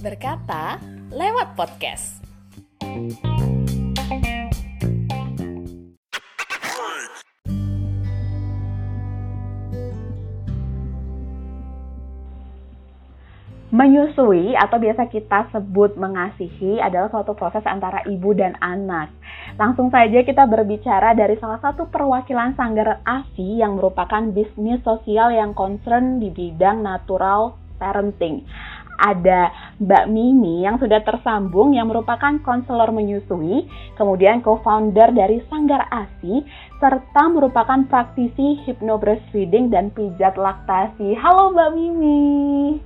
Berkata lewat podcast. Menyusui atau biasa kita sebut mengasihi adalah suatu proses antara ibu dan anak. Langsung saja kita berbicara dari salah satu perwakilan Sanggar ASI yang merupakan bisnis sosial yang concern di bidang natural parenting ada Mbak Mimi yang sudah tersambung yang merupakan konselor menyusui, kemudian co-founder dari Sanggar ASI, serta merupakan praktisi hypnobreastfeeding dan pijat laktasi. Halo Mbak Mimi.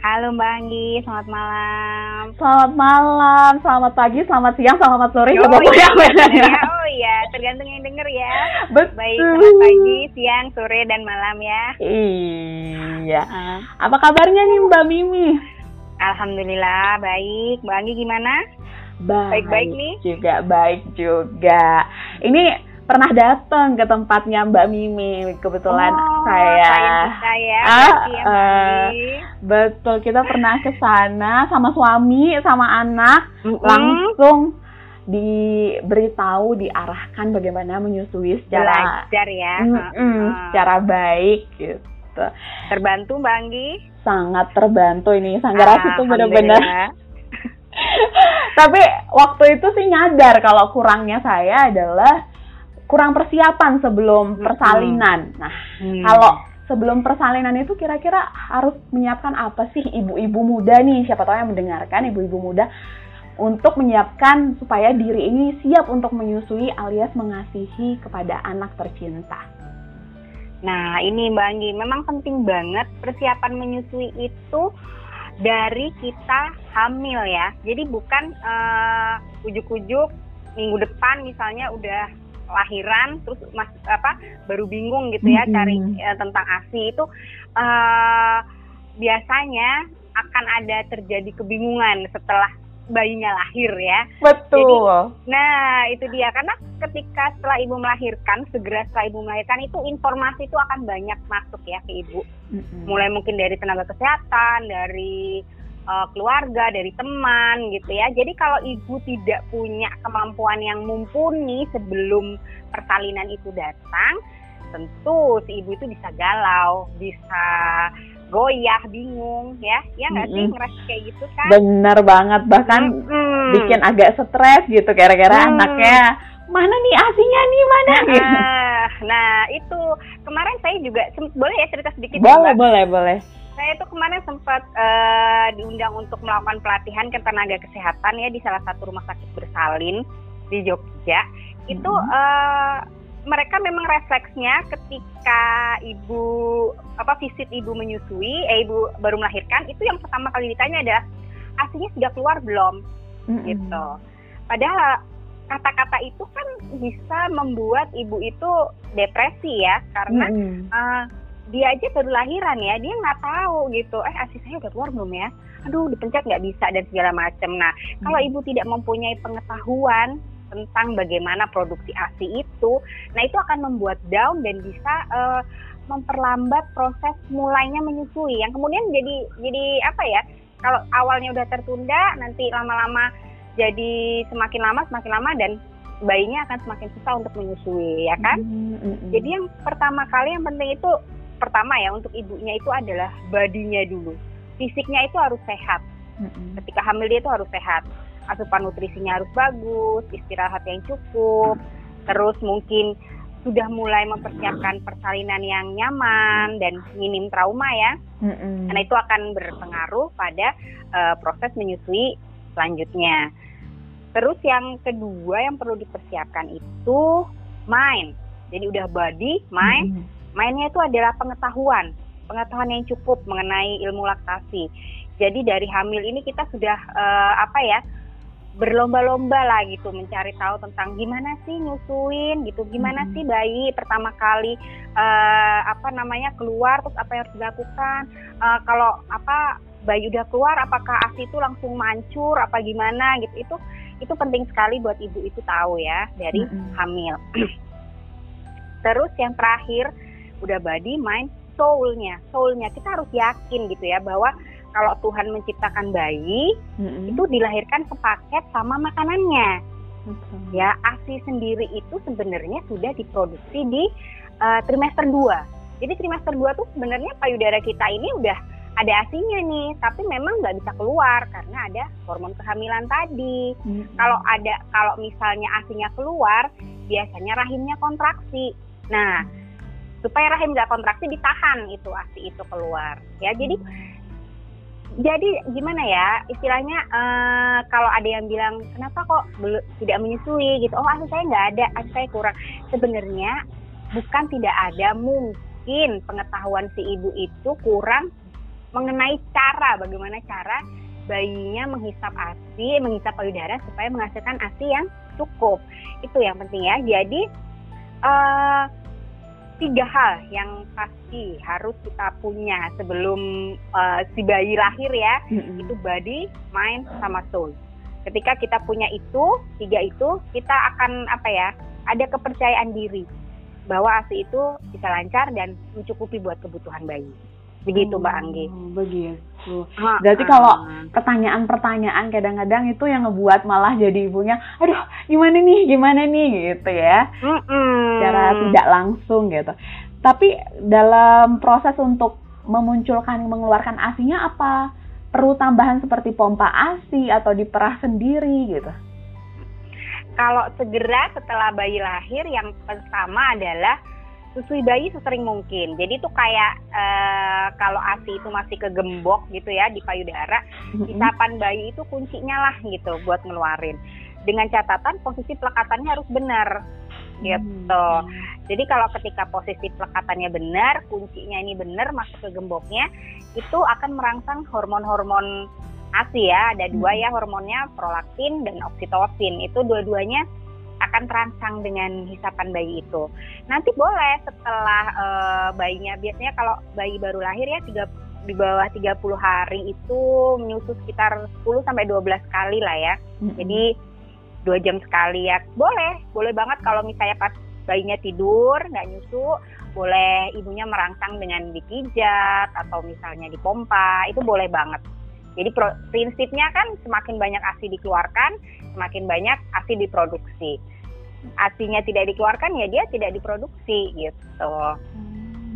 Halo Mbak Anggi, selamat malam. Selamat malam, selamat pagi, selamat siang, selamat sore. Oh, iya, ya, oh iya, tergantung yang denger ya. Betul. Baik, selamat pagi, siang, sore, dan malam ya. Iya. Uh. Apa kabarnya nih Mbak Mimi? Alhamdulillah baik. Mbak Anggi gimana? Baik. Baik-baik nih? Juga baik juga. Ini pernah datang ke tempatnya Mbak Mimi kebetulan oh, saya. Saya. Ah, ya, uh, betul kita pernah ke sana sama suami sama anak mm -hmm. langsung diberitahu diarahkan bagaimana menyusui secara belajar ya, mm -mm, uh. secara baik gitu. Terbantu Mbak Anggi? Sangat terbantu ini Sanggaras itu benar-benar. Tapi waktu itu sih nyadar kalau kurangnya saya adalah kurang persiapan sebelum persalinan. Nah, hmm. kalau sebelum persalinan itu kira-kira harus menyiapkan apa sih ibu-ibu muda nih? Siapa tahu yang mendengarkan ibu-ibu muda untuk menyiapkan supaya diri ini siap untuk menyusui alias mengasihi kepada anak tercinta. Nah, ini Mbak Anggi, memang penting banget persiapan menyusui itu dari kita hamil ya. Jadi bukan uh, ujuk-ujuk minggu depan misalnya udah lahiran terus mas apa baru bingung gitu ya mm -hmm. cari uh, tentang ASI itu uh, biasanya akan ada terjadi kebingungan setelah bayinya lahir ya. Betul. Jadi, nah itu dia karena ketika setelah ibu melahirkan segera setelah ibu melahirkan itu informasi itu akan banyak masuk ya ke ibu. Mm-hmm. Mulai mungkin dari tenaga kesehatan, dari uh, keluarga, dari teman gitu ya. Jadi kalau ibu tidak punya kemampuan yang mumpuni sebelum persalinan itu datang, tentu si ibu itu bisa galau, bisa goyah, bingung ya, ya nggak mm -hmm. sih ngerasa kayak gitu kan? Bener banget, bahkan mm -hmm. bikin agak stres gitu, kira-kira mm. anaknya mana nih asinya nih mana nah, gitu. Nah itu kemarin saya juga boleh ya cerita sedikit? Boleh, juga? boleh, boleh. Saya itu kemarin sempat uh, diundang untuk melakukan pelatihan ke tenaga kesehatan ya di salah satu rumah sakit bersalin di Jogja. Itu mm -hmm. uh, mereka memang refleksnya ketika ibu apa visit ibu menyusui, eh ibu baru melahirkan itu yang pertama kali ditanya adalah asinya sudah keluar belum, mm-hmm. gitu. Padahal kata-kata itu kan bisa membuat ibu itu depresi ya karena mm-hmm. uh, dia aja baru lahiran ya dia nggak tahu gitu eh asi saya udah keluar belum ya aduh dipencet nggak bisa dan segala macam nah mm-hmm. kalau ibu tidak mempunyai pengetahuan tentang bagaimana produksi ASI itu, nah itu akan membuat down dan bisa uh, memperlambat proses mulainya menyusui. Yang kemudian jadi jadi apa ya? Kalau awalnya udah tertunda, nanti lama-lama jadi semakin lama semakin lama dan bayinya akan semakin susah untuk menyusui, ya kan? Mm -hmm. Jadi yang pertama kali yang penting itu pertama ya untuk ibunya itu adalah badinya dulu. Fisiknya itu harus sehat. Mm -hmm. Ketika hamil dia itu harus sehat asupan nutrisinya harus bagus, istirahat yang cukup, terus mungkin sudah mulai mempersiapkan persalinan yang nyaman dan minim trauma ya. Mm-hmm. Karena itu akan berpengaruh pada uh, proses menyusui selanjutnya. Terus yang kedua yang perlu dipersiapkan itu mind. Jadi udah body, mind. Mm-hmm. Mindnya itu adalah pengetahuan, pengetahuan yang cukup mengenai ilmu laktasi. Jadi dari hamil ini kita sudah uh, apa ya? Berlomba-lomba lah gitu mencari tahu tentang gimana sih nyusuin gitu gimana hmm. sih bayi pertama kali uh, apa namanya keluar terus apa yang harus dilakukan uh, kalau apa bayi udah keluar apakah asi itu langsung mancur apa gimana gitu itu itu penting sekali buat ibu itu tahu ya dari hmm. hamil terus yang terakhir udah body mind soulnya, soulnya kita harus yakin gitu ya bahwa kalau Tuhan menciptakan bayi mm-hmm. itu dilahirkan sepaket sama makanannya. Okay. Ya, ASI sendiri itu sebenarnya sudah diproduksi di uh, trimester 2. Jadi trimester 2 tuh sebenarnya payudara kita ini udah ada asinya nih, tapi memang nggak bisa keluar karena ada hormon kehamilan tadi. Hmm. Kalau ada, kalau misalnya asinya keluar, biasanya rahimnya kontraksi. Nah, supaya rahim nggak kontraksi ditahan itu asi itu keluar. Ya, jadi jadi gimana ya istilahnya uh, kalau ada yang bilang kenapa kok belum tidak menyusui gitu oh asi saya nggak ada asi saya kurang sebenarnya bukan tidak ada mungkin pengetahuan si ibu itu kurang mengenai cara bagaimana cara bayinya menghisap ASI, menghisap payudara supaya menghasilkan ASI yang cukup. Itu yang penting ya. Jadi uh, tiga hal yang pasti harus kita punya sebelum uh, si bayi lahir ya. Mm-hmm. Itu body, mind, sama soul. Ketika kita punya itu, tiga itu, kita akan apa ya? Ada kepercayaan diri bahwa ASI itu bisa lancar dan mencukupi buat kebutuhan bayi. Begitu Mbak Anggi. Oh, begitu. Berarti kalau pertanyaan-pertanyaan kadang-kadang itu yang ngebuat malah jadi ibunya, aduh gimana nih, gimana nih gitu ya. Mm-mm. Cara tidak langsung gitu. Tapi dalam proses untuk memunculkan, mengeluarkan asinya apa? Perlu tambahan seperti pompa asi atau diperah sendiri gitu? Kalau segera setelah bayi lahir yang pertama adalah susui bayi sesering mungkin. Jadi itu kayak uh, kalau ASI itu masih kegembok gitu ya di payudara, isapan bayi itu kuncinya lah gitu buat ngeluarin. Dengan catatan posisi pelekatannya harus benar gitu. Jadi kalau ketika posisi pelekatannya benar, kuncinya ini benar masuk ke gemboknya, itu akan merangsang hormon-hormon ASI ya. Ada dua ya hormonnya prolaktin dan oksitosin. Itu dua-duanya akan terangsang dengan hisapan bayi itu. Nanti boleh setelah uh, bayinya biasanya kalau bayi baru lahir ya tiga di bawah 30 hari itu menyusu sekitar 10 sampai 12 kali lah ya. Mm-hmm. Jadi dua jam sekali ya. Boleh, boleh banget kalau misalnya pas bayinya tidur nggak nyusu, boleh ibunya merangsang dengan dipijat atau misalnya dipompa, itu boleh banget. Jadi prinsipnya kan semakin banyak ASI dikeluarkan, semakin banyak ASI diproduksi asinya tidak dikeluarkan ya dia tidak diproduksi gitu. Hmm,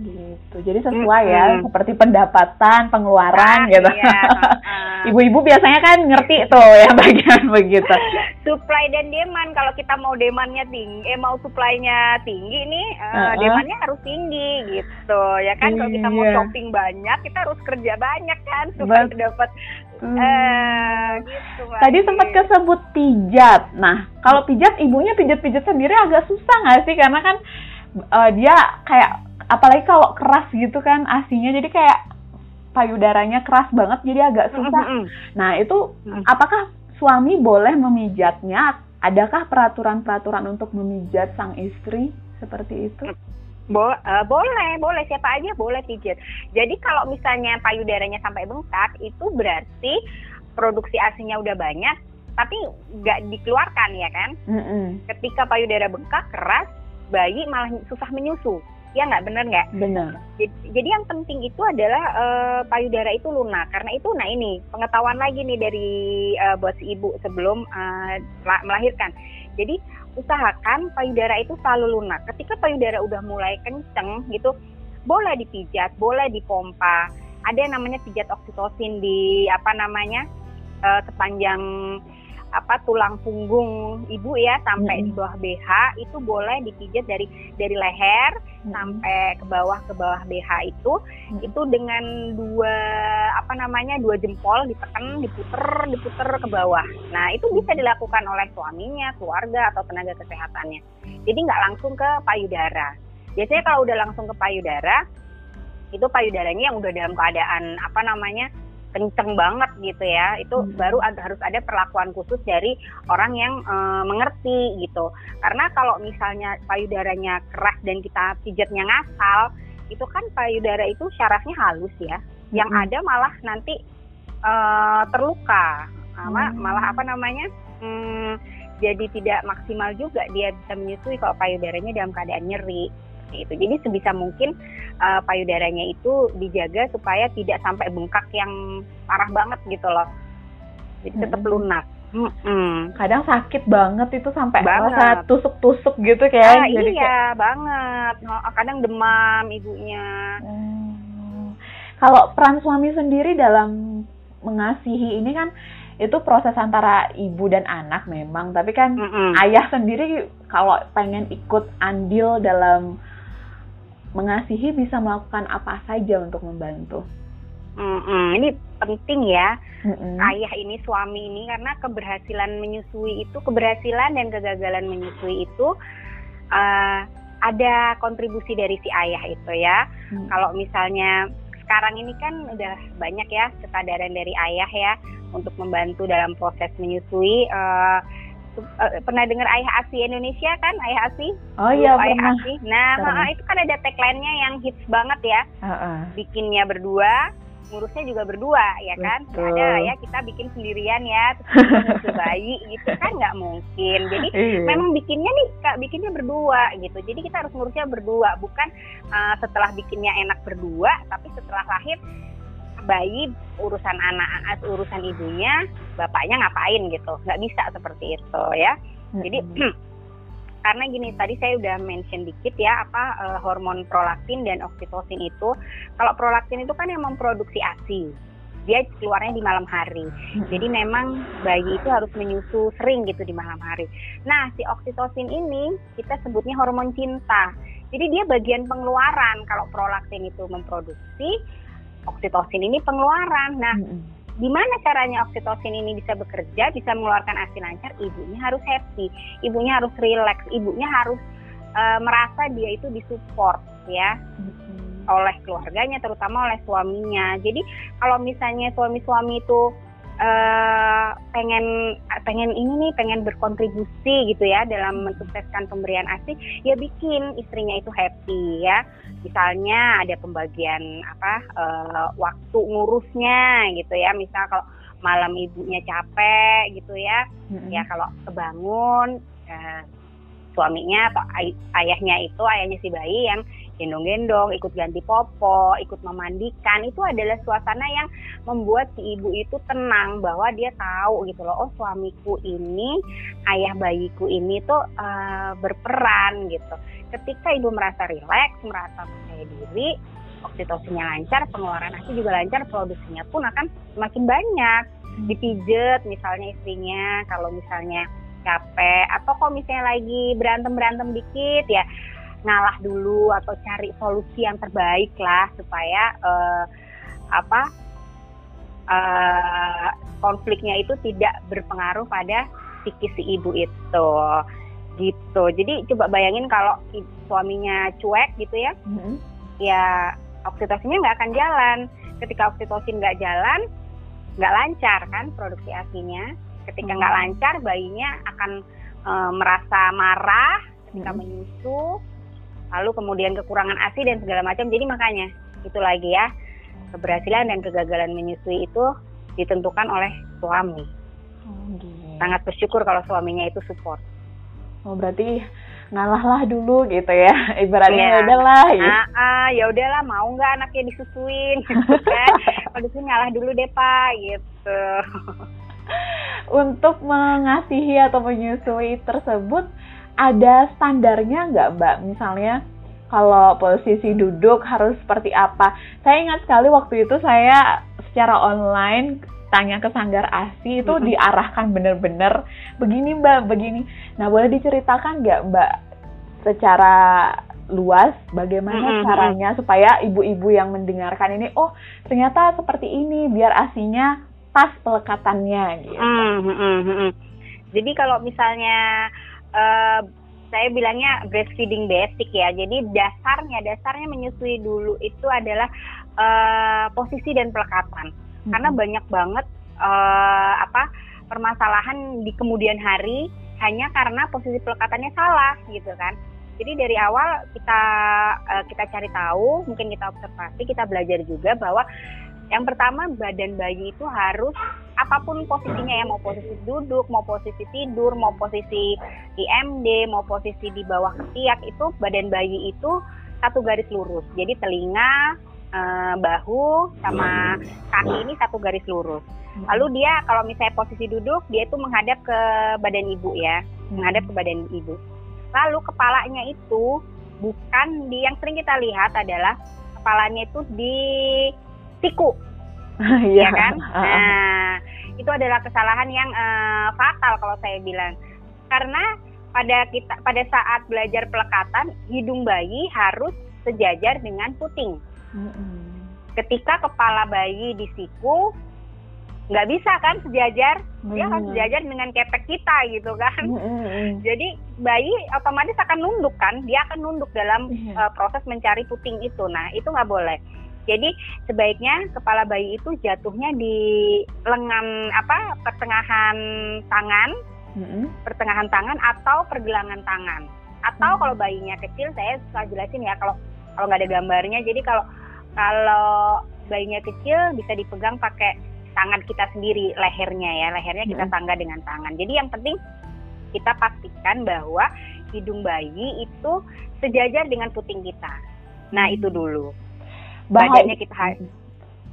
gitu. Jadi sesuai hmm. ya seperti pendapatan, pengeluaran ah, gitu. Iya, Ibu-ibu biasanya kan ngerti tuh ya bagian begitu. Supply dan demand kalau kita mau demandnya tinggi, eh mau supply-nya tinggi nih, uh, uh-uh. demandnya harus tinggi gitu ya kan. Kalau kita mau iya. shopping banyak, kita harus kerja banyak kan supaya dapat Hmm. Eh, gitu, Tadi sempat kesebut pijat. Nah, kalau pijat ibunya pijat-pijat sendiri agak susah nggak sih? Karena kan uh, dia kayak apalagi kalau keras gitu kan asinya, jadi kayak payudaranya keras banget, jadi agak susah. Mm -hmm. Nah, itu apakah suami boleh memijatnya? Adakah peraturan-peraturan untuk memijat sang istri seperti itu? Bo uh, boleh, boleh siapa aja boleh pijat. Jadi kalau misalnya payudaranya sampai bengkak, itu berarti produksi asinya udah banyak, tapi nggak dikeluarkan ya kan? Mm -hmm. Ketika payudara bengkak keras, bayi malah susah menyusu. Ya nggak bener nggak? Benar. Jadi, jadi yang penting itu adalah uh, payudara itu lunak. Karena itu, nah ini pengetahuan lagi nih dari uh, buat si ibu sebelum uh, melahirkan. Jadi usahakan payudara itu selalu lunak. Ketika payudara udah mulai kenceng gitu, boleh dipijat, boleh dipompa. Ada yang namanya pijat oksitosin di apa namanya uh, sepanjang apa tulang punggung ibu ya sampai hmm. di bawah BH itu boleh dipijat dari dari leher hmm. sampai ke bawah ke bawah BH itu hmm. itu dengan dua apa namanya dua jempol ditekan diputer diputer ke bawah nah itu bisa dilakukan oleh suaminya keluarga atau tenaga kesehatannya jadi nggak langsung ke payudara biasanya kalau udah langsung ke payudara itu payudaranya yang udah dalam keadaan apa namanya kenceng banget gitu ya itu hmm. baru ada, harus ada perlakuan khusus dari orang yang e, mengerti gitu karena kalau misalnya payudaranya keras dan kita pijatnya ngasal itu kan payudara itu syarafnya halus ya hmm. yang ada malah nanti e, terluka hmm. malah apa namanya hmm, jadi tidak maksimal juga dia bisa menyusui kalau payudaranya dalam keadaan nyeri Itu jadi sebisa mungkin uh, payudaranya itu dijaga supaya tidak sampai bengkak yang parah banget gitu loh. Jadi tetap hmm. lunak. Mm-mm. Kadang sakit banget itu sampai banget. tusuk-tusuk gitu kayak. Ah, jadi iya kayak... banget. Kadang demam ibunya. Hmm. Kalau peran suami sendiri dalam mengasihi ini kan itu proses antara ibu dan anak memang, tapi kan Mm-mm. ayah sendiri kalau pengen ikut andil dalam mengasihi bisa melakukan apa saja untuk membantu. Mm-mm. Ini penting ya, Mm-mm. ayah ini suami ini karena keberhasilan menyusui itu, keberhasilan dan kegagalan menyusui itu uh, ada kontribusi dari si ayah itu ya. Mm. Kalau misalnya sekarang ini kan udah banyak ya kesadaran dari ayah ya untuk membantu dalam proses menyusui. Uh, pernah dengar ayah asi Indonesia kan ayah asi? Oh iya ayah pernah. Asi. Nah pernah. itu kan ada tagline-nya yang hits banget ya. Uh -uh. Bikinnya berdua, ngurusnya juga berdua ya kan Betul. ada ya kita bikin sendirian ya terus bayi gitu kan nggak mungkin jadi iya. memang bikinnya nih kak bikinnya berdua gitu jadi kita harus ngurusnya berdua bukan uh, setelah bikinnya enak berdua tapi setelah lahir bayi urusan anak urusan ibunya bapaknya ngapain gitu. Nggak bisa seperti itu ya. Jadi karena gini tadi saya udah mention dikit ya apa uh, hormon prolaktin dan oksitosin itu. Kalau prolaktin itu kan yang memproduksi ASI dia keluarnya di malam hari. Jadi memang bayi itu harus menyusu sering gitu di malam hari. Nah, si oksitosin ini kita sebutnya hormon cinta. Jadi dia bagian pengeluaran kalau prolaktin itu memproduksi, oksitosin ini pengeluaran. Nah, gimana caranya oksitosin ini bisa bekerja, bisa mengeluarkan ASI lancar, ibunya harus happy, ibunya harus relax, ibunya harus uh, merasa dia itu disupport ya hmm. oleh keluarganya, terutama oleh suaminya. Jadi kalau misalnya suami-suami itu uh, pengen pengen ini nih pengen berkontribusi gitu ya dalam mensukseskan pemberian ASI ya bikin istrinya itu happy ya misalnya ada pembagian apa uh, waktu ngurusnya gitu ya misal kalau malam ibunya capek gitu ya mm-hmm. ya kalau kebangun uh, suaminya atau ay- ayahnya itu ayahnya si bayi yang gendong-gendong, ikut ganti popo, ikut memandikan, itu adalah suasana yang membuat si ibu itu tenang bahwa dia tahu gitu loh, oh suamiku ini, ayah bayiku ini tuh uh, berperan gitu. Ketika ibu merasa rileks, merasa percaya diri, oksitosinnya lancar, pengeluaran asi juga lancar, produksinya pun akan semakin banyak. Dipijet misalnya istrinya, kalau misalnya capek atau kalau misalnya lagi berantem berantem dikit ya ngalah dulu atau cari solusi yang terbaik lah supaya uh, apa uh, konfliknya itu tidak berpengaruh pada psikis si ibu itu gitu jadi coba bayangin kalau suaminya cuek gitu ya mm-hmm. ya oksitosinnya nggak akan jalan ketika oksitosin nggak jalan nggak lancar kan produksi asinya ketika nggak mm-hmm. lancar bayinya akan e, merasa marah ketika mm-hmm. menyusu lalu kemudian kekurangan ASI dan segala macam. Jadi makanya itu lagi ya keberhasilan dan kegagalan menyusui itu ditentukan oleh suami. Oh, gitu. Sangat bersyukur kalau suaminya itu support. Oh berarti ngalahlah dulu gitu ya ibaratnya ya udahlah ya. Ah, ah, ya udahlah mau nggak anaknya disusuin gitu kan kalau ngalah dulu deh pak gitu untuk mengasihi atau menyusui tersebut ada standarnya nggak Mbak? Misalnya kalau posisi duduk harus seperti apa? Saya ingat sekali waktu itu saya secara online tanya ke sanggar ASI itu mm -hmm. diarahkan bener-bener begini Mbak, begini. Nah boleh diceritakan nggak Mbak secara luas bagaimana mm -hmm. caranya supaya ibu-ibu yang mendengarkan ini oh ternyata seperti ini biar asinya pas pelekatannya gitu. Mm -hmm. Jadi kalau misalnya uh, saya bilangnya breastfeeding basic ya. Jadi dasarnya dasarnya menyusui dulu itu adalah uh, posisi dan pelekatan. Hmm. Karena banyak banget uh, apa permasalahan di kemudian hari hanya karena posisi pelekatannya salah gitu kan. Jadi dari awal kita uh, kita cari tahu, mungkin kita observasi, kita belajar juga bahwa yang pertama badan bayi itu harus apa pun posisinya ya mau posisi duduk mau posisi tidur mau posisi IMD mau posisi di bawah ketiak itu badan bayi itu satu garis lurus. Jadi telinga eh, bahu sama kaki ini satu garis lurus. Lalu dia kalau misalnya posisi duduk dia itu menghadap ke badan ibu ya. Menghadap ke badan ibu. Lalu kepalanya itu bukan di yang sering kita lihat adalah kepalanya itu di siku. Iya. Ya kan? Ah, ah. Nah, itu adalah kesalahan yang eh, fatal kalau saya bilang. Karena pada kita pada saat belajar pelekatan, hidung bayi harus sejajar dengan puting. Mm-mm. Ketika kepala bayi di siku, nggak bisa kan sejajar, dia harus sejajar dengan kepek kita gitu kan. Mm-mm. Jadi bayi otomatis akan nunduk kan, dia akan nunduk dalam Iya. eh, proses mencari puting itu. Nah itu nggak boleh. Jadi sebaiknya kepala bayi itu jatuhnya di lengan apa pertengahan tangan, Mm-mm. pertengahan tangan atau pergelangan tangan. Atau Hmm. kalau bayinya kecil, saya suka jelasin ya kalau kalau nggak ada gambarnya. Jadi kalau kalau bayinya kecil bisa dipegang pakai tangan kita sendiri lehernya ya, lehernya kita Hmm. tangga dengan tangan. Jadi yang penting kita pastikan bahwa hidung bayi itu sejajar dengan puting kita. Nah itu dulu. Bahaya- Badannya kita ha-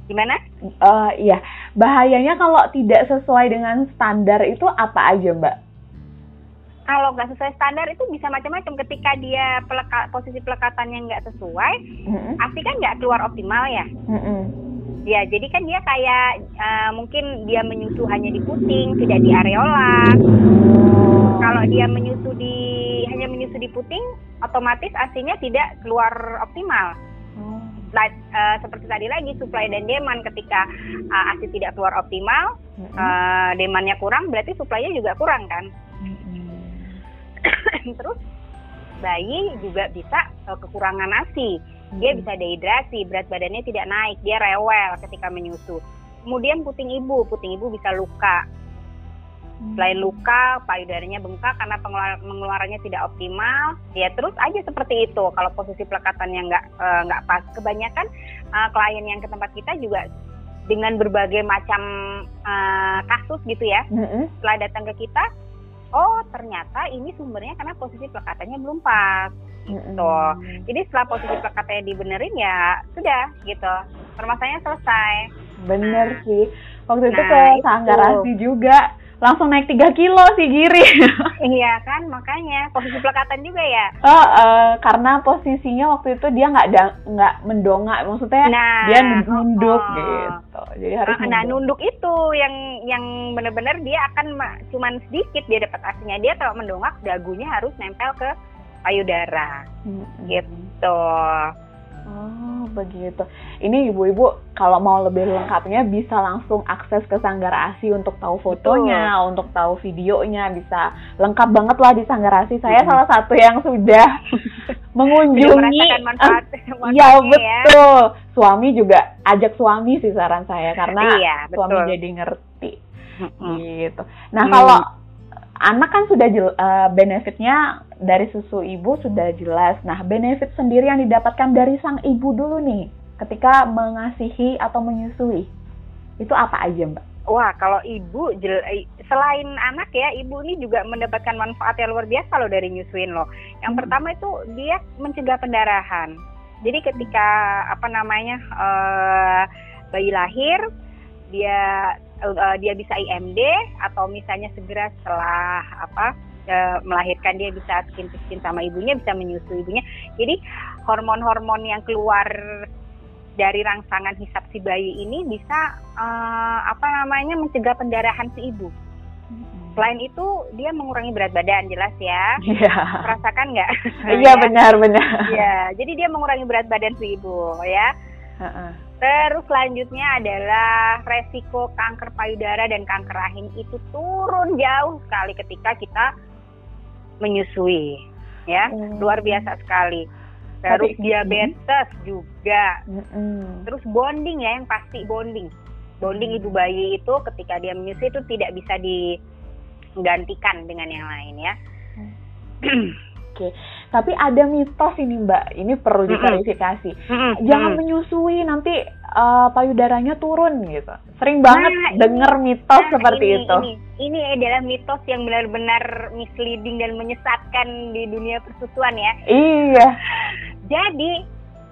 gimana? Eh, iya, bahayanya kalau tidak sesuai dengan standar itu apa aja, Mbak? Kalau nggak sesuai standar itu bisa macam-macam. Ketika dia peleka, posisi pelekatannya nggak sesuai, pasti kan nggak keluar optimal ya. Mm-mm. Ya, jadi kan dia kayak eh, mungkin dia menyusu hanya di puting, tidak di areola. Kalau dia menyusu di hanya menyusu di puting, otomatis asinya tidak keluar optimal. Eh, seperti tadi lagi supply dan demand ketika eh, asi tidak keluar optimal, Mm-mm. eh, demandnya kurang, berarti supply-nya juga kurang kan. Mm-mm. Terus bayi juga bisa eh, kekurangan asi. Dia Mm-mm. bisa dehidrasi, berat badannya tidak naik, dia rewel ketika menyusu. Kemudian puting ibu, puting ibu bisa luka. Selain luka, payudaranya bengkak karena pengeluar- pengeluarannya tidak optimal. Ya terus aja seperti itu. Kalau posisi pelekatannya nggak eh, nggak pas, kebanyakan eh, klien yang ke tempat kita juga dengan berbagai macam eh, kasus gitu ya. Mm-mm. Setelah datang ke kita, oh ternyata ini sumbernya karena posisi pelekatannya belum pas. Gitu. Mm-mm. Jadi setelah posisi pelekatannya dibenerin ya sudah gitu. Permasalahannya selesai. Bener Nah. sih. Waktu itu Nah, ke itu. Sanggarasi juga langsung naik 3 kilo si Giri. Iya kan, makanya posisi pelekatan juga ya. Oh, eh, karena posisinya waktu itu dia nggak nggak mendongak, maksudnya Nah, dia nunduk oh. gitu. Jadi harus Nah, nunduk itu yang yang benar-benar dia akan ma- cuman sedikit dia dapat asinya. Dia kalau mendongak dagunya harus nempel ke payudara Mm-mm. gitu. Oh, begitu. Ini ibu-ibu kalau mau lebih lengkapnya bisa langsung akses ke Sanggar ASI untuk tahu fotonya, untuk tahu videonya, bisa lengkap banget lah di Sanggar ASI. Saya Mm-mm. salah satu yang sudah mengunjungi. manfaat Iya ya. betul. Suami juga ajak suami sih saran saya karena Iya, suami betul. jadi ngerti Mm-mm. gitu. Nah Hmm. kalau anak kan sudah jel- eh, benefitnya dari susu ibu sudah jelas. Nah benefit sendiri yang didapatkan dari sang ibu dulu nih ketika mengasihi atau menyusui itu apa aja mbak? Wah, kalau ibu selain anak ya, ibu ini juga mendapatkan manfaat yang luar biasa loh dari nyusuin loh. Yang Hmm. pertama itu dia mencegah pendarahan. Jadi ketika apa namanya eh, bayi lahir, dia eh, dia bisa IMD atau misalnya segera setelah apa eh, melahirkan dia bisa skin to skin sama ibunya, bisa menyusui ibunya. Jadi hormon-hormon yang keluar dari rangsangan hisap si bayi ini bisa eh, apa namanya mencegah pendarahan si ibu. Selain itu dia mengurangi berat badan jelas ya. Iya. Merasakan nggak? Iya Ya. benar benar. Iya, jadi dia mengurangi berat badan si ibu ya. Heeh. Terus selanjutnya adalah resiko kanker payudara dan kanker rahim itu turun jauh sekali ketika kita menyusui ya. Hmm. Luar biasa sekali. Terus Tapi- diabetes juga. Mm-mm. Terus bonding ya yang pasti bonding. Bonding ibu bayi itu ketika dia menyusui itu tidak bisa digantikan dengan yang lain ya. Oke. Tapi ada mitos ini mbak, ini perlu diklarifikasi. Jangan menyusui nanti uh, payudaranya turun gitu. Sering banget Nah, denger mitos Nah, seperti ini, itu. Ini, ini adalah mitos yang benar-benar misleading dan menyesatkan di dunia persusuan ya. Iya. Jadi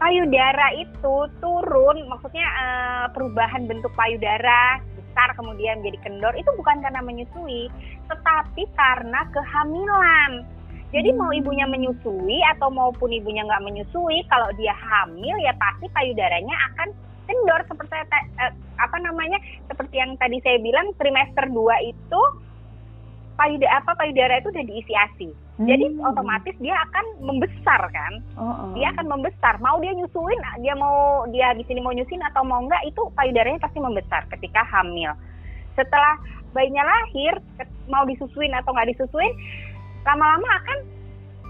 payudara itu turun, maksudnya eh, perubahan bentuk payudara besar kemudian menjadi kendor itu bukan karena menyusui, tetapi karena kehamilan. Jadi mau ibunya menyusui atau maupun ibunya nggak menyusui, kalau dia hamil ya pasti payudaranya akan kendor seperti eh, apa namanya seperti yang tadi saya bilang trimester 2 itu payudara apa payudara itu udah diisi ASI. Jadi Hmm. otomatis dia akan membesar kan Oh, oh. dia akan membesar. Mau dia nyusuin, dia mau dia di sini mau nyusuin atau mau enggak, itu payudaranya pasti membesar ketika hamil. Setelah bayinya lahir, mau disusuin atau nggak disusuin, lama-lama akan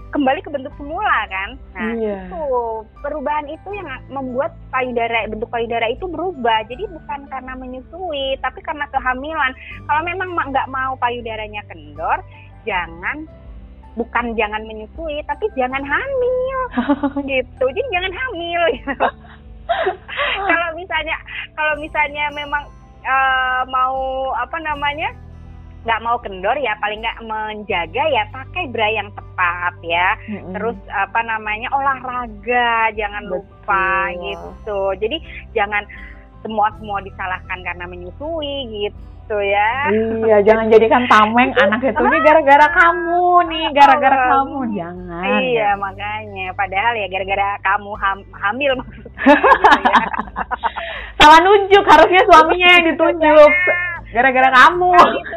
kembali ke bentuk semula kan. Nah, Iya. itu perubahan itu yang membuat payudara bentuk payudara itu berubah. Jadi bukan karena menyusui, tapi karena kehamilan. Kalau memang ma- nggak mau payudaranya kendor, jangan bukan jangan menyusui, tapi jangan hamil gitu. Jadi jangan hamil. gitu. kalau misalnya kalau misalnya memang eh, mau apa namanya nggak mau kendor ya paling nggak menjaga ya pakai bra yang tepat ya Mm-mm. terus apa namanya olahraga jangan lupa Betul. gitu jadi jangan semua semua disalahkan karena menyusui gitu ya Iya, jangan jadikan tameng anak itu nih gara-gara kamu nih, gara-gara kamu. Jangan. iya makanya padahal ya gara-gara kamu ham- hamil maksudnya gitu ya. Salah nunjuk, harusnya suaminya yang ditunjuk. Gara-gara kamu. Nah, itu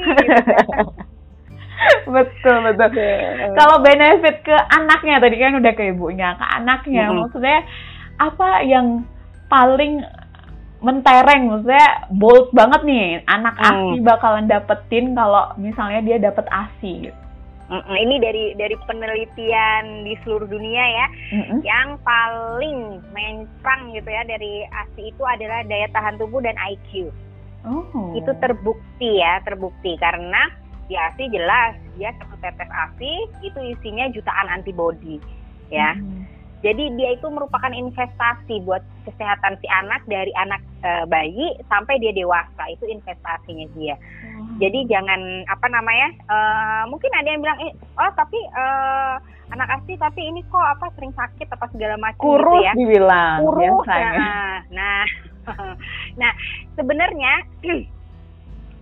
sih gitu. betul, betul. Kalau benefit ke anaknya tadi kan udah ke ibunya, ke anaknya. Mm-mm. Maksudnya apa yang paling mentereng maksudnya bold banget nih anak Hmm. ASI bakalan dapetin kalau misalnya dia dapet ASI gitu. Mm-mm, ini dari dari penelitian di seluruh dunia ya Mm-mm. yang paling mencang gitu ya dari ASI itu adalah daya tahan tubuh dan IQ Oh. itu terbukti ya terbukti. Karena di ASI jelas dia satu tetes ASI itu isinya jutaan antibody ya. Mm. jadi dia itu merupakan investasi buat kesehatan si anak dari anak eh, bayi sampai dia dewasa. Itu investasinya dia. Jadi jangan apa namanya eh, mungkin ada yang bilang eh, oh tapi eh, anak ASI tapi ini kok apa sering sakit apa segala macam kurus gitu ya. dibilang kurus biasanya. nah. Nah nah sebenarnya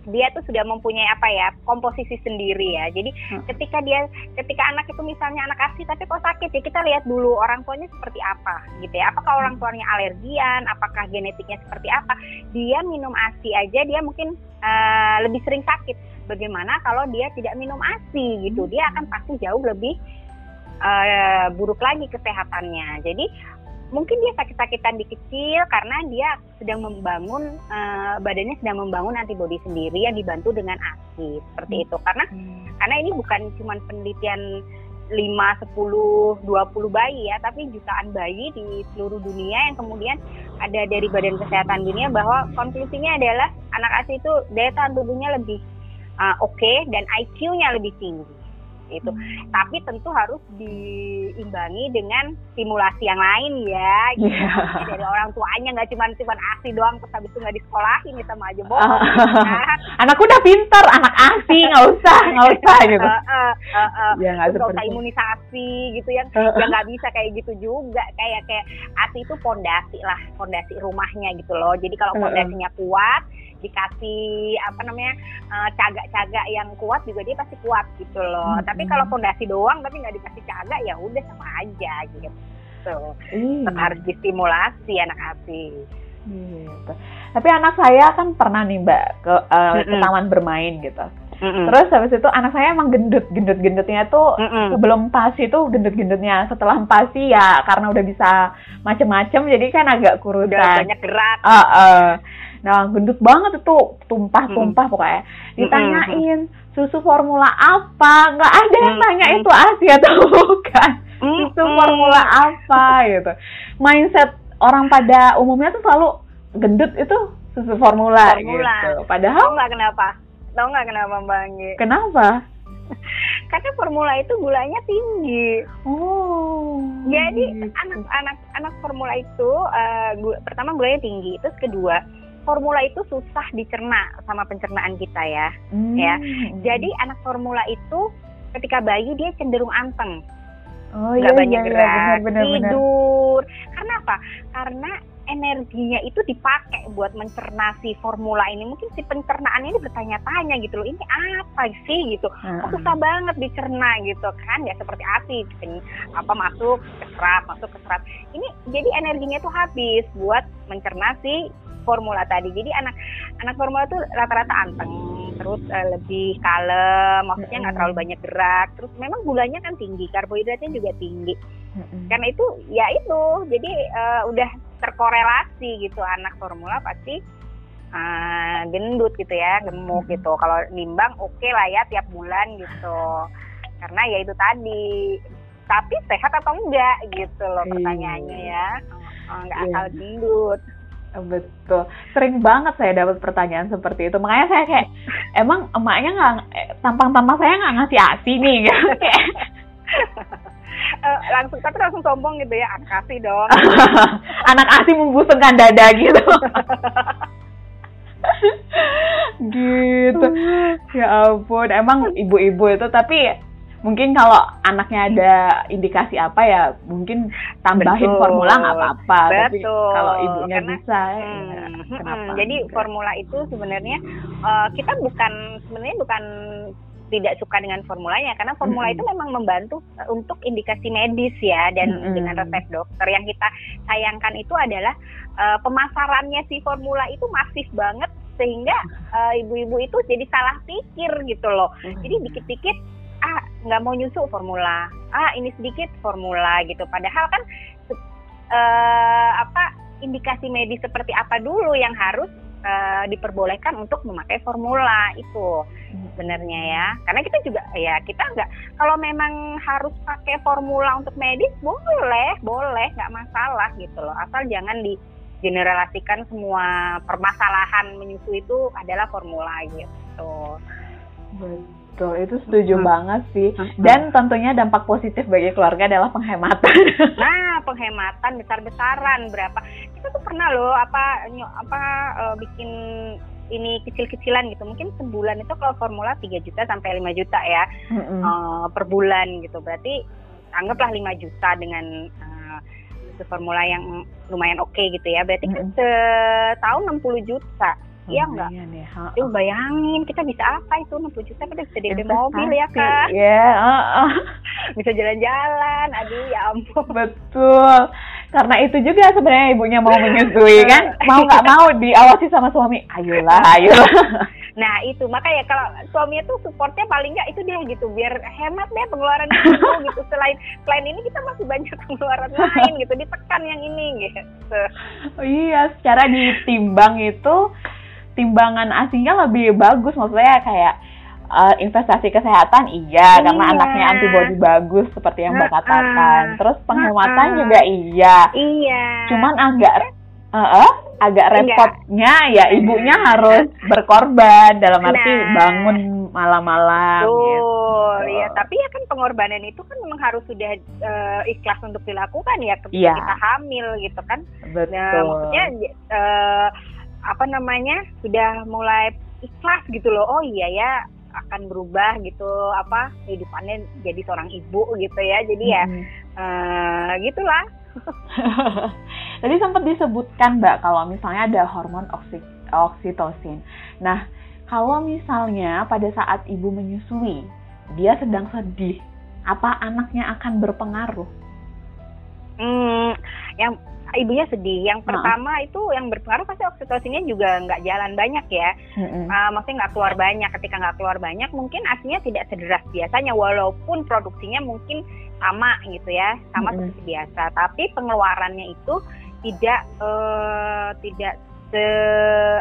dia tuh sudah mempunyai apa ya komposisi sendiri ya. Jadi Hmm. ketika dia ketika anak itu misalnya anak ASI tapi kok sakit ya kita lihat dulu orang tuanya seperti apa gitu ya. Apakah orang tuanya alergian apakah genetiknya seperti apa? Dia minum ASI aja dia mungkin eh, lebih sering sakit. Bagaimana kalau dia tidak minum ASI gitu. Dia akan pasti jauh lebih eh, buruk lagi kesehatannya. Jadi mungkin dia sakit-sakitan di kecil karena dia sedang membangun eh, badannya sedang membangun antibodi sendiri yang dibantu dengan ASI seperti itu karena karena ini bukan cuma penelitian 5, 10, 20 bayi ya, tapi jutaan bayi di seluruh dunia yang kemudian ada dari Badan Kesehatan Dunia bahwa konklusinya adalah anak ASI itu daya tahan tubuhnya lebih uh, oke dan IQ-nya lebih tinggi. Itu. Tapi tentu harus diimbangi dengan stimulasi yang lain ya. Gitu. Jadi Dari orang tuanya nggak cuma cuma ASI doang terus habis itu nggak disekolahin ya sama aja bohong. gitu kan. Anakku udah pinter, anak ASI nggak usah, nggak usah gitu. Eh, eh, eh, eh. Ya nggak Terus usah imunisasi gitu ya ya nggak bisa kayak gitu juga kayak kayak ASI itu pondasi lah pondasi rumahnya gitu loh jadi kalau pondasinya kuat dikasih apa namanya eh, cagak-cagak yang kuat juga dia pasti kuat gitu loh Mm-mm. tapi kalau pondasi doang tapi nggak dikasih cagak ya udah sama aja gitu Iya. Tetap harus distimulasi anak ASI Gitu. Tapi anak saya kan pernah nih Mbak ke, eh, ke Mm-mm. taman bermain gitu. Mm-mm. Terus habis itu anak saya emang gendut, gendut-gendutnya tuh Mm-mm. sebelum pasi tuh gendut-gendutnya. Setelah pasi ya karena udah bisa macem-macem jadi kan agak udah kurusan. banyak gerak Ah, ah. Nah, gendut banget itu, tumpah-tumpah pokoknya. Ditanyain susu formula apa? Nggak ada yang nanya itu ASI atau bukan. Susu formula apa gitu. Mindset orang pada umumnya tuh selalu gendut itu susu formula, Formula. gitu. Padahal Tahu nggak kenapa? Tahu nggak kenapa Mbak Anggi? kenapa? Karena formula itu gulanya tinggi. Oh. Jadi anak-anak anak formula itu uh, gula, pertama gulanya tinggi, terus kedua formula itu susah dicerna sama pencernaan kita ya. Hmm. ya. Jadi anak formula itu ketika bayi dia cenderung anteng, oh, nggak iya, banyak iya, iya, gerak, benar, benar, benar. tidur. Karena apa? Karena energinya itu dipakai buat mencerna si formula ini. Mungkin si pencernaannya ini bertanya-tanya gitu loh, ini apa sih gitu. Heeh. Kok susah banget dicerna gitu kan? Ya seperti ASI, pen- apa masuk ke serat, masuk ke serat. Ini jadi energinya itu habis buat mencerna si formula tadi. Jadi anak anak formula tuh rata-rata anteng, terus eh, lebih kalem, maksudnya nggak terlalu banyak gerak. Terus memang gulanya kan tinggi, karbohidratnya juga tinggi. Karena itu ya itu, jadi eh, udah terkorelasi gitu anak formula pasti eh, gendut gitu ya, gemuk gitu. Kalau nimbang oke lah ya tiap bulan gitu. Karena ya itu tadi. Tapi sehat atau enggak gitu loh Iya. pertanyaannya ya. Enggak Iya. asal gendut. Betul. Sering banget saya dapat pertanyaan seperti itu. Makanya saya kayak, emang emaknya nggak, tampang-tampang saya nggak ngasih asi nih. Gitu. Kayak, Eh, langsung tapi langsung sombong gitu ya, "Ah, kasih dong. Anak asi membusungkan dada gitu. gitu. Ya ampun, emang ibu-ibu itu tapi mungkin kalau anaknya ada indikasi apa ya mungkin tambahin Betul. formula nggak apa-apa. Tapi kalau ibunya Karena- bisa, ya, Hmm, hmm, kenapa? Jadi enggak? formula itu sebenarnya eh, kita bukan sebenarnya bukan tidak suka dengan formulanya karena formula Mm-mm. itu memang membantu untuk indikasi medis ya dan Mm-mm. dengan resep dokter yang kita sayangkan itu adalah eh, pemasarannya si formula itu masif banget sehingga eh, ibu-ibu itu jadi salah pikir gitu loh jadi dikit-dikit ah nggak mau nyusu formula. Ah ini sedikit formula gitu. Padahal kan eh, apa indikasi medis seperti apa dulu yang harus eh, diperbolehkan untuk memakai formula itu sebenarnya ya. Karena kita juga ya kita nggak kalau memang harus pakai formula untuk medis boleh boleh nggak masalah gitu loh. Asal jangan di generalisasikan semua permasalahan menyusui itu adalah formula gitu. Betul, itu setuju Hmm. banget sih. Hmm. Dan tentunya dampak positif bagi keluarga adalah penghematan. Nah, penghematan besar-besaran berapa? Kita tuh pernah loh apa apa eh, bikin ini kecil-kecilan gitu. Mungkin sebulan itu kalau formula 3 juta sampai 5 juta ya Mm-mm. eh, per bulan gitu. Berarti anggaplah 5 juta dengan itu formula yang lumayan oke gitu ya. Berarti kan Mm-mm. setahun 60 juta. Iya nggak? Lumayan ya. Aduh bayangin kita bisa apa itu 60 juta kita bisa DP mobil ya kak Ya, heeh. bisa jalan-jalan aduh ya ampun betul. Karena itu juga sebenarnya ibunya mau menyusui kan, mau nggak mau diawasi sama suami. Ayolah, ayolah. nah itu makanya kalau suaminya tuh supportnya paling nggak itu dia gitu biar hemat deh pengeluaran itu gitu selain selain ini kita masih banyak pengeluaran lain gitu ditekan yang ini gitu Oh iya, secara ditimbang itu timbangan asinya lebih bagus maksudnya kayak eh, investasi kesehatan iya, karena Iya. anaknya antibodi bagus seperti yang Mbak katakan. Terus penghematan Heeh. juga iya. iya Cuman agak eh, eh, agak Iya. repotnya ya ibunya harus berkorban dalam arti Nah. bangun malam-malam gitu. Ya. Tapi ya kan pengorbanan itu kan memang harus sudah eh, ikhlas untuk dilakukan ya ketika Iya. kita hamil gitu kan. Betul. Nah, maksudnya eh, apa namanya sudah mulai ikhlas gitu loh. Oh iya ya akan berubah gitu apa kehidupannya jadi seorang ibu gitu ya. Jadi ya Mm-mm. eh, gitulah. Tadi sempat disebutkan Mbak kalau misalnya ada hormon oksi- oksitosin. Nah, kalau misalnya pada saat ibu menyusui, dia sedang sedih, apa anaknya akan berpengaruh? Hmm, yang ibunya sedih. Yang pertama itu yang berpengaruh pasti oksitosinnya juga nggak jalan banyak ya. Mm-mm. Uh, maksudnya nggak keluar banyak. Ketika nggak keluar banyak, mungkin aslinya tidak sederas biasanya, walaupun produksinya mungkin sama gitu ya, sama seperti biasa. Tapi pengeluarannya itu tidak eh, tidak se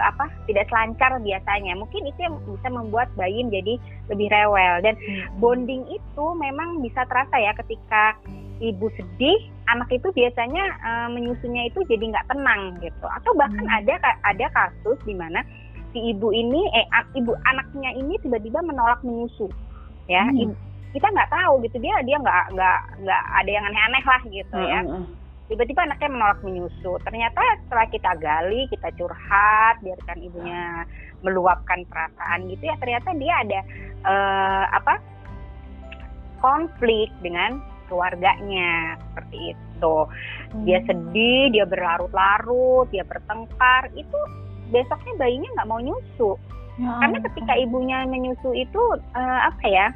apa tidak selancar biasanya. Mungkin itu yang bisa membuat bayi menjadi lebih rewel dan bonding itu memang bisa terasa ya ketika ibu sedih, anak itu biasanya eh, menyusunya itu jadi nggak tenang gitu. Atau bahkan Hmm. ada ada kasus di mana si ibu ini eh ibu anaknya ini tiba-tiba menolak menyusu ya Hmm. kita nggak tahu gitu dia dia nggak nggak nggak ada yang aneh-aneh lah gitu ya Mm, mm, mm. tiba-tiba anaknya menolak menyusu ternyata setelah kita gali kita curhat biarkan ibunya meluapkan perasaan gitu ya ternyata dia ada eh, apa konflik dengan keluarganya seperti itu. Dia sedih dia berlarut-larut dia bertengkar itu besoknya bayinya nggak mau nyusu. Ya karena ketika ibunya menyusu itu eh, apa ya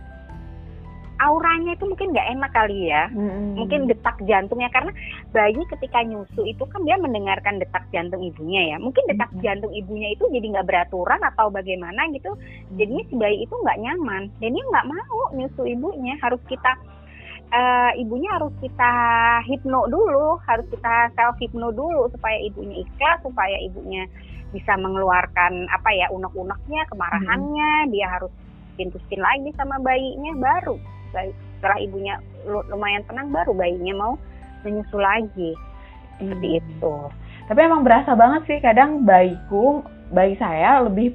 auranya itu mungkin nggak enak kali ya. Mm, mm. mungkin detak jantungnya karena bayi ketika nyusu itu kan dia mendengarkan detak jantung ibunya ya. Mungkin detak Mhm. jantung ibunya itu jadi nggak beraturan atau bagaimana gitu. Jadinya si bayi itu nggak nyaman. Dan dia nggak mau nyusu ibunya. Harus kita eh, ibunya harus kita hipno dulu harus kita self hipno dulu supaya ibunya ikhlas supaya ibunya bisa mengeluarkan apa ya unek-uneknya kemarahannya dia harus pintusin lagi sama bayinya baru setelah ibunya lu- lumayan tenang baru bayinya mau menyusu lagi seperti Iya. itu Tapi emang berasa banget sih kadang bayiku, bayi saya lebih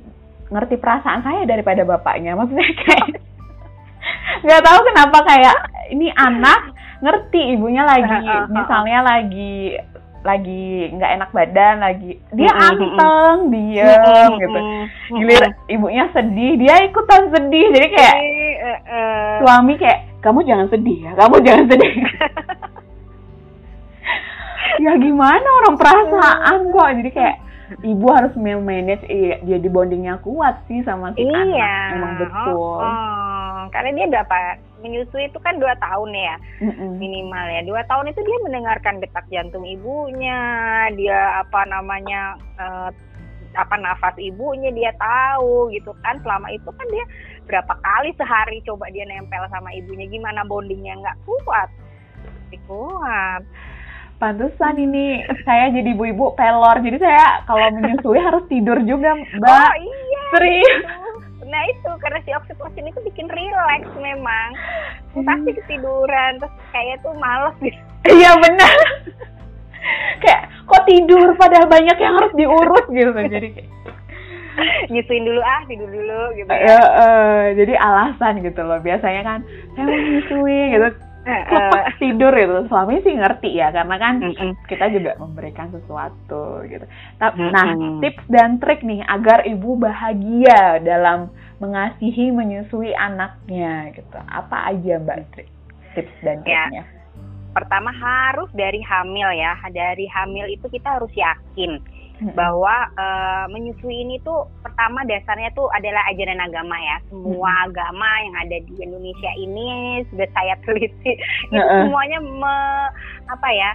ngerti perasaan saya daripada bapaknya. Maksudnya kayak nggak tahu kenapa kayak ini anak ngerti ibunya lagi. Misalnya lagi lagi nggak enak badan lagi dia anteng diem gitu. Gilir ibunya sedih dia ikutan sedih. Jadi kayak Eh, eh, suami kayak kamu jangan sedih ya kamu jangan sedih. Ya gimana orang perasaan kok. Jadi kayak ibu harus manage iya, jadi bondingnya kuat sih sama si iya. anak emang betul. Oh, oh. Karena dia berapa menyusui itu kan dua tahun ya Mm-mm. minimal ya dua tahun itu dia mendengarkan detak jantung ibunya dia apa namanya eh, apa nafas ibunya dia tahu gitu kan selama itu kan dia berapa kali sehari coba dia nempel sama ibunya gimana bondingnya nggak kuat Nggak kuat Pantesan ini saya jadi ibu-ibu pelor. Jadi saya kalau menyusui harus tidur juga, Mbak. oh iya Serius. Nah itu karena si oksitosin itu bikin rileks memang Hmm. pasti ketiduran terus kayak tuh males gitu Iya benar. kayak kok tidur padahal banyak yang harus diurus gitu. Jadi kayak, nyusuin dulu ah tidur dulu gitu ya eh, jadi alasan gitu loh. Biasanya kan saya mau menyusui gitu. Eh, eh. Cepet tidur gitu. Suami sih ngerti ya karena kan Mm-mm. kita juga memberikan sesuatu gitu. Nah, tips dan trik nih agar ibu bahagia dalam mengasihi menyusui anaknya gitu. Apa aja Mbak trik tips dan Ya. triknya? pertama harus dari hamil ya dari hamil itu kita harus yakin. Bahwa eh, menyusui ini tuh pertama dasarnya tuh adalah ajaran agama ya semua agama yang ada di Indonesia ini sudah saya teliti itu Heeh. semuanya me- apa ya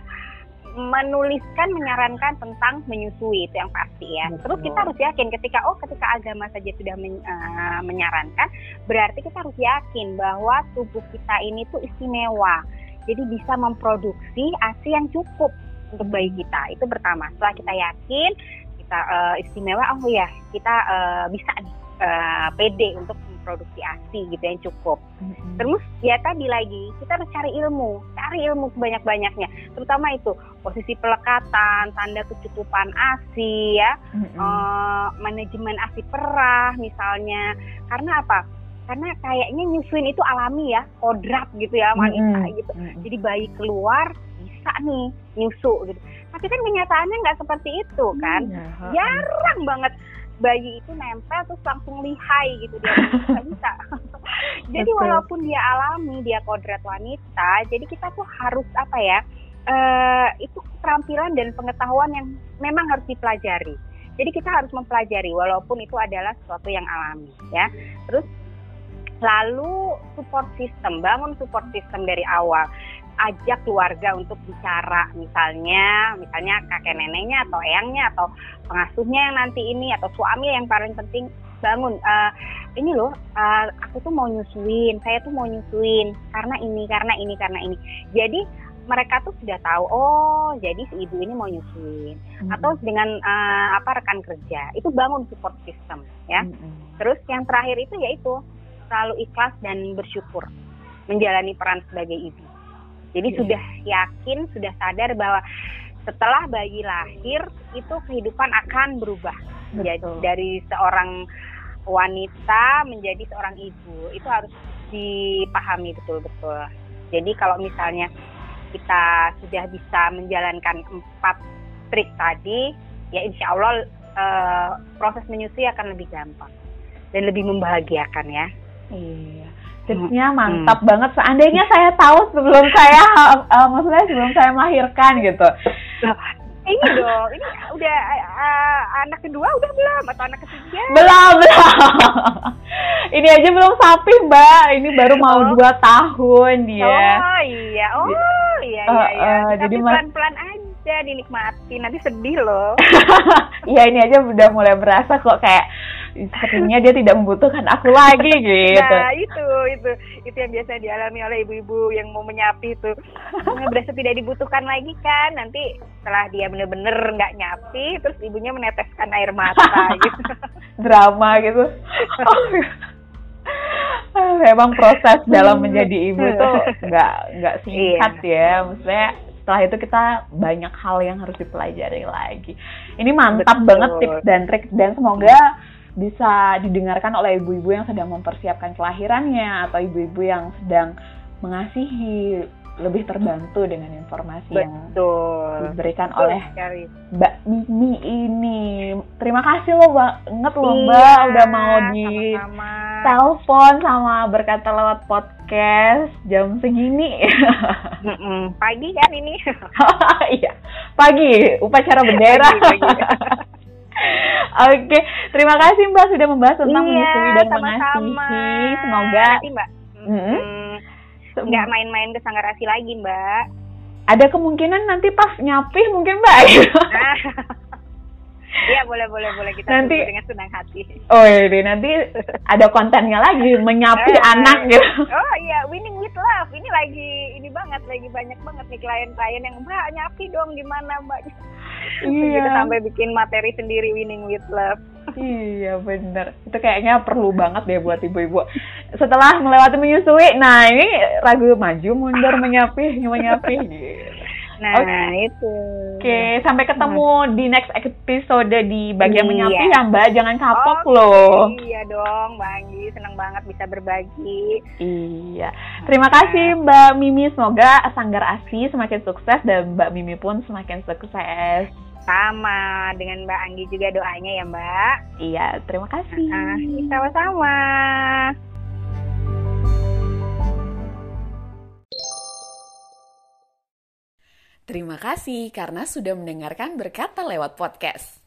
menuliskan menyarankan tentang menyusui itu yang pasti ya. Betul. Terus kita harus yakin ketika oh ketika agama saja sudah men- eh, menyarankan berarti kita harus yakin bahwa tubuh kita ini tuh istimewa. Jadi bisa memproduksi ASI yang cukup untuk bayi kita. Itu pertama. Setelah kita yakin kita eh, istimewa oh ya kita eh, bisa nih eh, pede untuk memproduksi ASI gitu yang cukup. Mm-mm. Terus ya tadi lagi kita harus cari ilmu, cari ilmu sebanyak-banyaknya. Terutama itu posisi pelekatan, tanda kecukupan ASI ya, Mm-mm. eh, manajemen ASI perah misalnya. Karena apa? Karena kayaknya nyusuin itu alami ya, kodrat gitu ya wanita Mm-mm. gitu. Mm-mm. Jadi bayi keluar bisa nih nyusu gitu. Tapi kan kenyataannya nggak seperti itu kan Iya, heeh. jarang banget bayi itu nempel terus langsung lihai gitu dia nggak bisa jadi Betul. walaupun dia alami dia kodrat wanita jadi kita tuh harus apa ya eh itu keterampilan dan pengetahuan yang memang harus dipelajari jadi kita harus mempelajari walaupun itu adalah sesuatu yang alami ya terus lalu support system bangun support system dari awal ajak keluarga untuk bicara misalnya misalnya kakek neneknya atau eyangnya atau pengasuhnya yang nanti ini atau suami yang paling penting bangun Eh, ini loh eh, aku tuh mau nyusuin saya tuh mau nyusuin karena ini karena ini karena ini jadi mereka tuh sudah tahu oh jadi si ibu ini mau nyusuin Mm-mm. atau dengan eh, apa rekan kerja itu bangun support system ya Mm-mm. Terus yang terakhir itu yaitu selalu ikhlas dan bersyukur menjalani peran sebagai ibu. Jadi Iya. sudah yakin, sudah sadar bahwa setelah bayi lahir itu kehidupan akan berubah Betul. dari seorang wanita menjadi seorang ibu. Itu harus dipahami betul-betul. Jadi kalau misalnya kita sudah bisa menjalankan empat trik tadi, ya insya Allah uh, proses menyusui akan lebih gampang dan lebih membahagiakan ya. Iya. Tipsnya hmm. mantap hmm. banget. Seandainya saya tahu sebelum saya, uh, maksudnya sebelum saya melahirkan gitu. ini dong, ini udah uh, anak kedua udah belum atau anak ketiga? Belum, belum. ini aja belum sapi mbak, ini baru mau oh. dua tahun dia. Oh iya, oh iya iya. Uh, iya. Uh, jadi pelan-pelan aja dinikmati, nanti sedih loh. Iya ini aja udah mulai berasa kok kayak sepertinya dia tidak membutuhkan aku lagi gitu. Nah itu itu itu yang biasa dialami oleh ibu-ibu yang mau menyapi itu. berasa tidak dibutuhkan lagi kan nanti setelah dia bener-bener nggak -bener nyapi terus ibunya meneteskan air mata gitu. Drama gitu. Memang proses dalam menjadi ibu tuh nggak nggak singkat iya. ya, maksudnya setelah itu kita banyak hal yang harus dipelajari lagi. Ini mantap Betul. banget tips dan trik dan semoga bisa didengarkan oleh ibu-ibu yang sedang mempersiapkan kelahirannya atau ibu-ibu yang sedang mengasihi lebih terbantu dengan informasi Betul. yang diberikan Betul oleh sekali. Mbak Mimi ini. Terima kasih loh banget loh iya, Mbak udah mau di telepon sama berkata lewat podcast jam segini. Pagi kan ini? Iya, pagi upacara bendera. pagi, pagi. Oke, terima kasih Mbak sudah membahas tentang iya, menyusui dan sama -sama. mengasihi. Semoga nanti Mbak hmm, nggak main-main ke sanggar asi lagi Mbak. Ada kemungkinan nanti pas nyapih mungkin Mbak. Iya boleh boleh boleh kita nanti dengan senang hati. Oh iya nanti ada kontennya lagi menyapi eh, anak gitu. Oh iya winning with love ini lagi ini banget lagi banyak banget nih klien-klien yang mbak nyapi dong gimana mbak iya. kita sampai bikin materi sendiri winning with love. Iya bener. Itu kayaknya perlu banget deh buat ibu-ibu. Setelah melewati menyusui nah ini ragu maju mundur menyapi menyapi gitu Nah, okay. itu. Oke, okay, sampai ketemu nah. di next episode di bagian iya. menyapi ya, Mbak. Jangan kapok okay. loh. Iya dong, Mbak Anggi. Senang banget bisa berbagi. Iya. Terima nah. kasih Mbak Mimi. Semoga Sanggar Asi semakin sukses dan Mbak Mimi pun semakin sukses. Sama dengan Mbak Anggi juga doanya ya Mbak. Iya, terima kasih. Nah, sama-sama. Terima kasih karena sudah mendengarkan berkata lewat podcast.